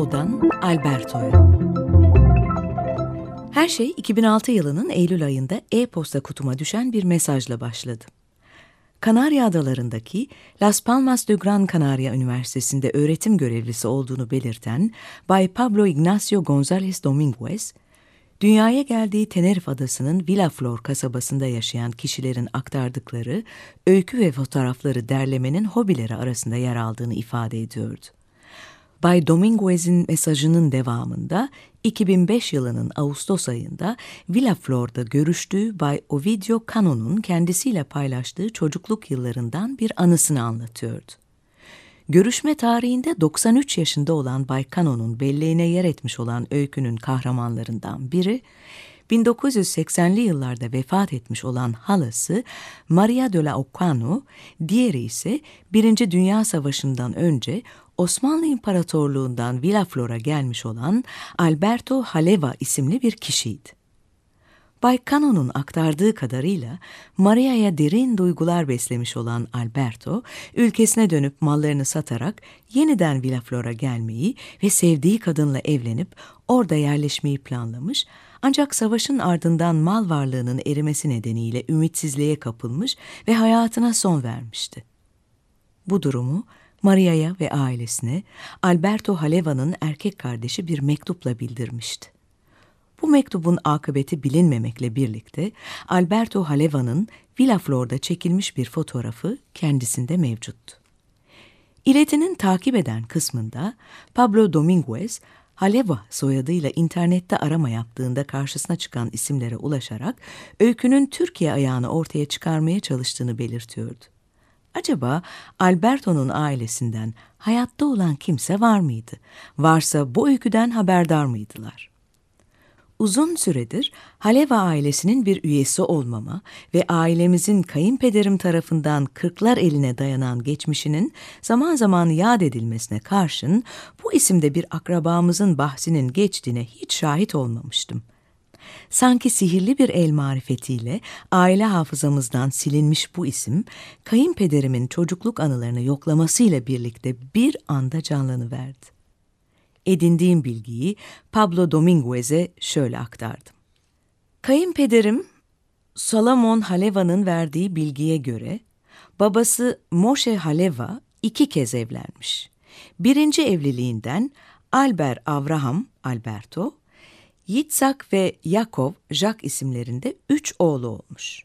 Lao'dan Alberto'ya. Her şey 2006 yılının Eylül ayında e-posta kutuma düşen bir mesajla başladı. Kanarya Adaları'ndaki Las Palmas de Gran Canaria Üniversitesi'nde öğretim görevlisi olduğunu belirten Bay Pablo Ignacio González Dominguez, dünyaya geldiği Tenerife Adası'nın Villaflor kasabasında yaşayan kişilerin aktardıkları öykü ve fotoğrafları derlemenin hobileri arasında yer aldığını ifade ediyordu. Bay Dominguez'in mesajının devamında 2005 yılının Ağustos ayında Villaflor'da görüştüğü Bay Ovidio Cano'nun kendisiyle paylaştığı çocukluk yıllarından bir anısını anlatıyordu. Görüşme tarihinde 93 yaşında olan Bay Cano'nun belleğine yer etmiş olan öykünün kahramanlarından biri, 1980'li yıllarda vefat etmiş olan halası Maria de la Ocano, diğeri ise Birinci Dünya Savaşı'ndan önce Osmanlı İmparatorluğundan Villaflor'a gelmiş olan Alberto Haleva isimli bir kişiydi. Bay Cano'nun aktardığı kadarıyla Maria'ya derin duygular beslemiş olan Alberto, ülkesine dönüp mallarını satarak yeniden Villaflor'a gelmeyi ve sevdiği kadınla evlenip orada yerleşmeyi planlamış ancak savaşın ardından mal varlığının erimesi nedeniyle ümitsizliğe kapılmış ve hayatına son vermişti. Bu durumu Maria'ya ve ailesine Alberto Haleva'nın erkek kardeşi bir mektupla bildirmişti. Bu mektubun akıbeti bilinmemekle birlikte Alberto Haleva'nın Villaflor'da çekilmiş bir fotoğrafı kendisinde mevcuttu. İletinin takip eden kısmında Pablo Dominguez, Haleva soyadıyla internette arama yaptığında karşısına çıkan isimlere ulaşarak öykünün Türkiye ayağını ortaya çıkarmaya çalıştığını belirtiyordu. Acaba Alberto'nun ailesinden hayatta olan kimse var mıydı? Varsa bu öyküden haberdar mıydılar? Uzun süredir Haleva ailesinin bir üyesi olmama ve ailemizin kayınpederim tarafından kırklar eline dayanan geçmişinin zaman zaman yad edilmesine karşın bu isimde bir akrabamızın bahsinin geçtiğine hiç şahit olmamıştım. Sanki sihirli bir el marifetiyle aile hafızamızdan silinmiş bu isim, kayınpederimin çocukluk anılarını yoklamasıyla birlikte bir anda canlanıverdi. Edindiğim bilgiyi Pablo Dominguez'e şöyle aktardım. Kayınpederim Salomon Haleva'nın verdiği bilgiye göre babası Moshe Haleva iki kez evlenmiş. Birinci evliliğinden Albert Avraham Alberto, Yitzhak ve Yakov Jack isimlerinde üç oğlu olmuş.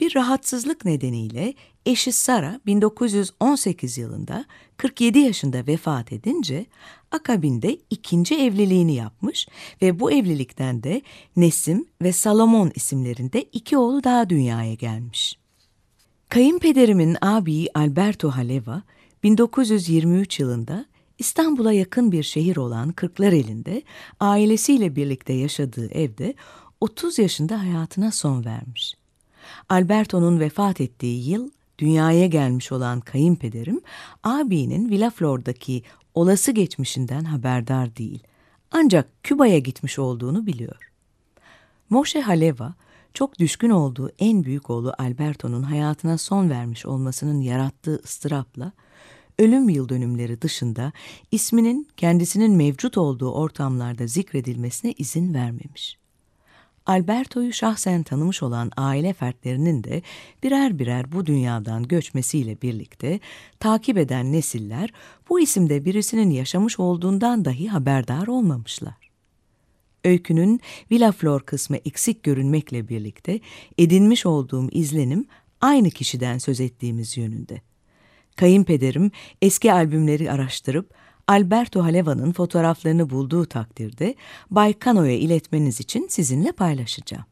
Bir rahatsızlık nedeniyle eşi Sara 1918 yılında 47 yaşında vefat edince akabinde ikinci evliliğini yapmış ve bu evlilikten de Nesim ve Salomon isimlerinde iki oğlu daha dünyaya gelmiş. Kayınpederimin abi Alberto Haleva 1923 yılında İstanbul'a yakın bir şehir olan Kırklareli'nde ailesiyle birlikte yaşadığı evde 30 yaşında hayatına son vermiş. Alberto'nun vefat ettiği yıl dünyaya gelmiş olan kayınpederim, abinin Villaflor'daki olası geçmişinden haberdar değil. Ancak Küba'ya gitmiş olduğunu biliyor. Moshe Haleva, çok düşkün olduğu en büyük oğlu Alberto'nun hayatına son vermiş olmasının yarattığı ıstırapla, ölüm yıl dönümleri dışında isminin kendisinin mevcut olduğu ortamlarda zikredilmesine izin vermemiş. Alberto'yu şahsen tanımış olan aile fertlerinin de birer birer bu dünyadan göçmesiyle birlikte takip eden nesiller bu isimde birisinin yaşamış olduğundan dahi haberdar olmamışlar. Öykünün Villaflor kısmı eksik görünmekle birlikte edinmiş olduğum izlenim aynı kişiden söz ettiğimiz yönünde. Kayınpederim eski albümleri araştırıp Alberto Haleva'nın fotoğraflarını bulduğu takdirde Bay Cano'ya iletmeniz için sizinle paylaşacağım.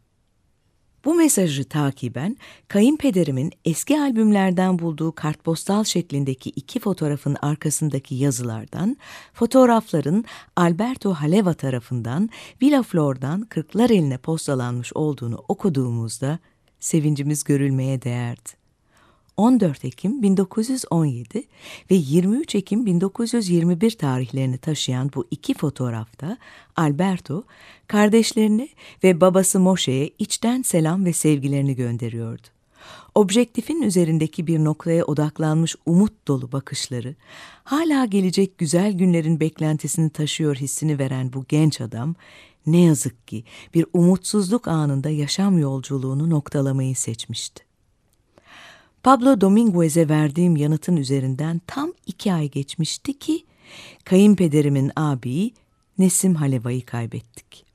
Bu mesajı takiben kayınpederimin eski albümlerden bulduğu kartpostal şeklindeki iki fotoğrafın arkasındaki yazılardan, fotoğrafların Alberto Haleva tarafından Villa Flor'dan Kırklar eline postalanmış olduğunu okuduğumuzda sevincimiz görülmeye değerdi. 14 Ekim 1917 ve 23 Ekim 1921 tarihlerini taşıyan bu iki fotoğrafta Alberto kardeşlerini ve babası Moshe'ye içten selam ve sevgilerini gönderiyordu. Objektifin üzerindeki bir noktaya odaklanmış umut dolu bakışları, hala gelecek güzel günlerin beklentisini taşıyor hissini veren bu genç adam, ne yazık ki bir umutsuzluk anında yaşam yolculuğunu noktalamayı seçmişti. Pablo Dominguez'e verdiğim yanıtın üzerinden tam iki ay geçmişti ki kayınpederimin abiyi Nesim Haleva'yı kaybettik.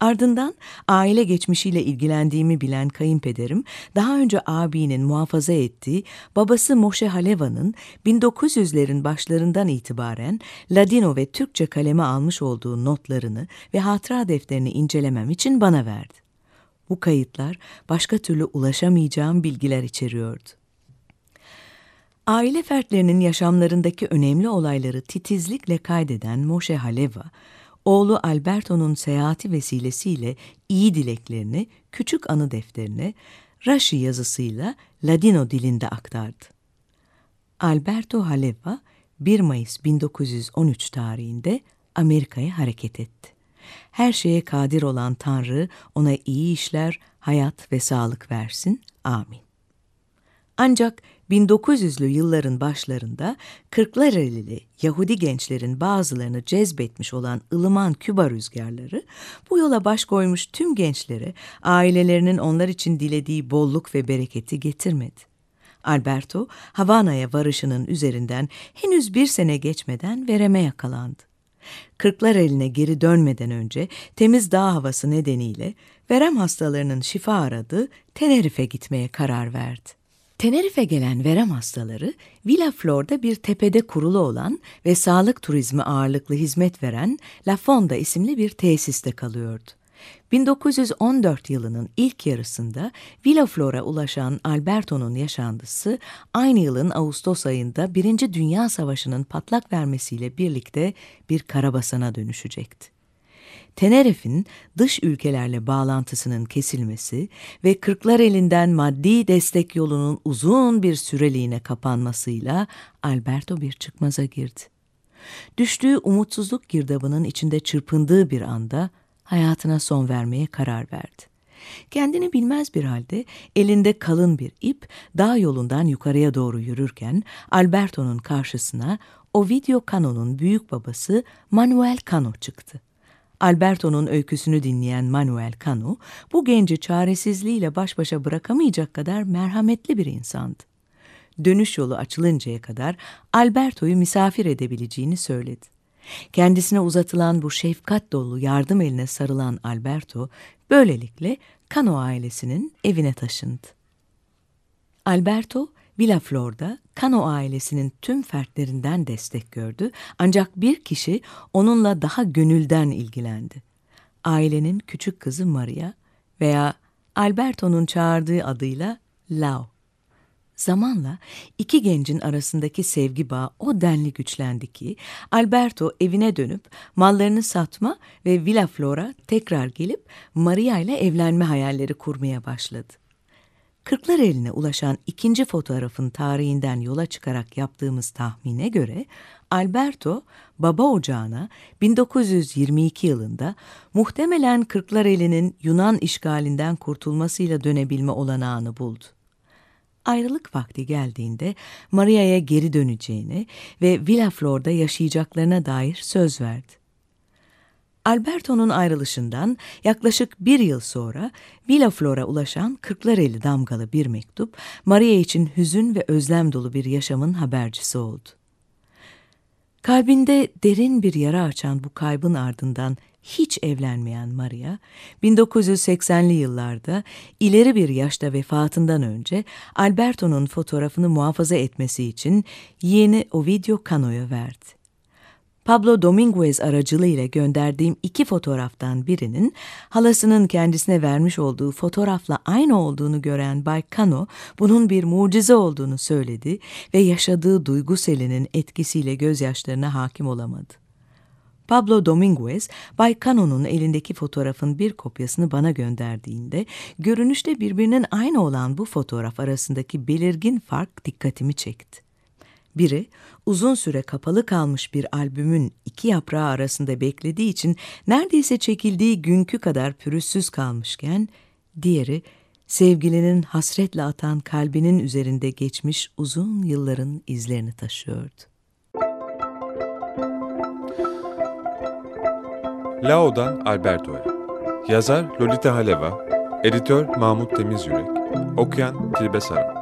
Ardından aile geçmişiyle ilgilendiğimi bilen kayınpederim, daha önce abinin muhafaza ettiği babası Moshe Haleva'nın 1900'lerin başlarından itibaren Ladino ve Türkçe kaleme almış olduğu notlarını ve hatıra defterini incelemem için bana verdi. Bu kayıtlar başka türlü ulaşamayacağım bilgiler içeriyordu. Aile fertlerinin yaşamlarındaki önemli olayları titizlikle kaydeden Moshe Haleva, oğlu Alberto'nun seyahati vesilesiyle iyi dileklerini küçük anı defterine Rashi yazısıyla Ladino dilinde aktardı. Alberto Haleva 1 Mayıs 1913 tarihinde Amerika'ya hareket etti. Her şeye kadir olan Tanrı ona iyi işler, hayat ve sağlık versin. Amin. Ancak 1900'lü yılların başlarında Kırklarelili Yahudi gençlerin bazılarını cezbetmiş olan ılıman Küba rüzgarları bu yola baş koymuş tüm gençlere ailelerinin onlar için dilediği bolluk ve bereketi getirmedi. Alberto, Havana'ya varışının üzerinden henüz bir sene geçmeden vereme yakalandı. Kırklar eline geri dönmeden önce temiz dağ havası nedeniyle verem hastalarının şifa aradığı Tenerife gitmeye karar verdi. Tenerife gelen verem hastaları Villa Flor'da bir tepede kurulu olan ve sağlık turizmi ağırlıklı hizmet veren La Fonda isimli bir tesiste kalıyordu. 1914 yılının ilk yarısında Villa Flor'a ulaşan Alberto'nun yaşantısı aynı yılın Ağustos ayında Birinci Dünya Savaşı'nın patlak vermesiyle birlikte bir karabasana dönüşecekti. Tenerife'in dış ülkelerle bağlantısının kesilmesi ve Kırklar elinden maddi destek yolunun uzun bir süreliğine kapanmasıyla Alberto bir çıkmaza girdi. Düştüğü umutsuzluk girdabının içinde çırpındığı bir anda hayatına son vermeye karar verdi. Kendini bilmez bir halde elinde kalın bir ip dağ yolundan yukarıya doğru yürürken Alberto'nun karşısına Ovidio Cano'nun büyük babası Manuel Cano çıktı. Alberto'nun öyküsünü dinleyen Manuel Cano, bu genci çaresizliğiyle baş başa bırakamayacak kadar merhametli bir insandı. Dönüş yolu açılıncaya kadar Alberto'yu misafir edebileceğini söyledi. Kendisine uzatılan bu şefkat dolu yardım eline sarılan Alberto, böylelikle Cano ailesinin evine taşındı. Alberto, Villa Flor'da Cano ailesinin tüm fertlerinden destek gördü ancak bir kişi onunla daha gönülden ilgilendi. Ailenin küçük kızı Maria veya Alberto'nun çağırdığı adıyla Lau. Zamanla iki gencin arasındaki sevgi bağı o denli güçlendi ki Alberto evine dönüp mallarını satma ve Villa Flora tekrar gelip Maria ile evlenme hayalleri kurmaya başladı. Kırklar eline ulaşan ikinci fotoğrafın tarihinden yola çıkarak yaptığımız tahmine göre Alberto baba ocağına 1922 yılında muhtemelen Kırklar elinin Yunan işgalinden kurtulmasıyla dönebilme olanağını buldu. Ayrılık vakti geldiğinde Maria'ya geri döneceğini ve Villa Flor'da yaşayacaklarına dair söz verdi. Alberto'nun ayrılışından yaklaşık bir yıl sonra Villa Flora ulaşan Kırklareli damgalı bir mektup, Maria için hüzün ve özlem dolu bir yaşamın habercisi oldu. Kalbinde derin bir yara açan bu kaybın ardından hiç evlenmeyen Maria, 1980'li yıllarda ileri bir yaşta vefatından önce Alberto'nun fotoğrafını muhafaza etmesi için yeğeni Ovidio Cano'ya verdi. Pablo Dominguez aracılığıyla gönderdiğim iki fotoğraftan birinin halasının kendisine vermiş olduğu fotoğrafla aynı olduğunu gören Bay Cano bunun bir mucize olduğunu söyledi ve yaşadığı duygu selinin etkisiyle gözyaşlarına hakim olamadı. Pablo Dominguez, Bay Cano'nun elindeki fotoğrafın bir kopyasını bana gönderdiğinde, görünüşte birbirinin aynı olan bu fotoğraf arasındaki belirgin fark dikkatimi çekti. Biri, uzun süre kapalı kalmış bir albümün iki yaprağı arasında beklediği için neredeyse çekildiği günkü kadar pürüzsüz kalmışken, diğeri, sevgilinin hasretle atan kalbinin üzerinde geçmiş uzun yılların izlerini taşıyordu. Lao'dan Alberto'ya. Yazar Lolita Haleva, editör Mahmut Temizyürek, okuyan Tilbe Saran.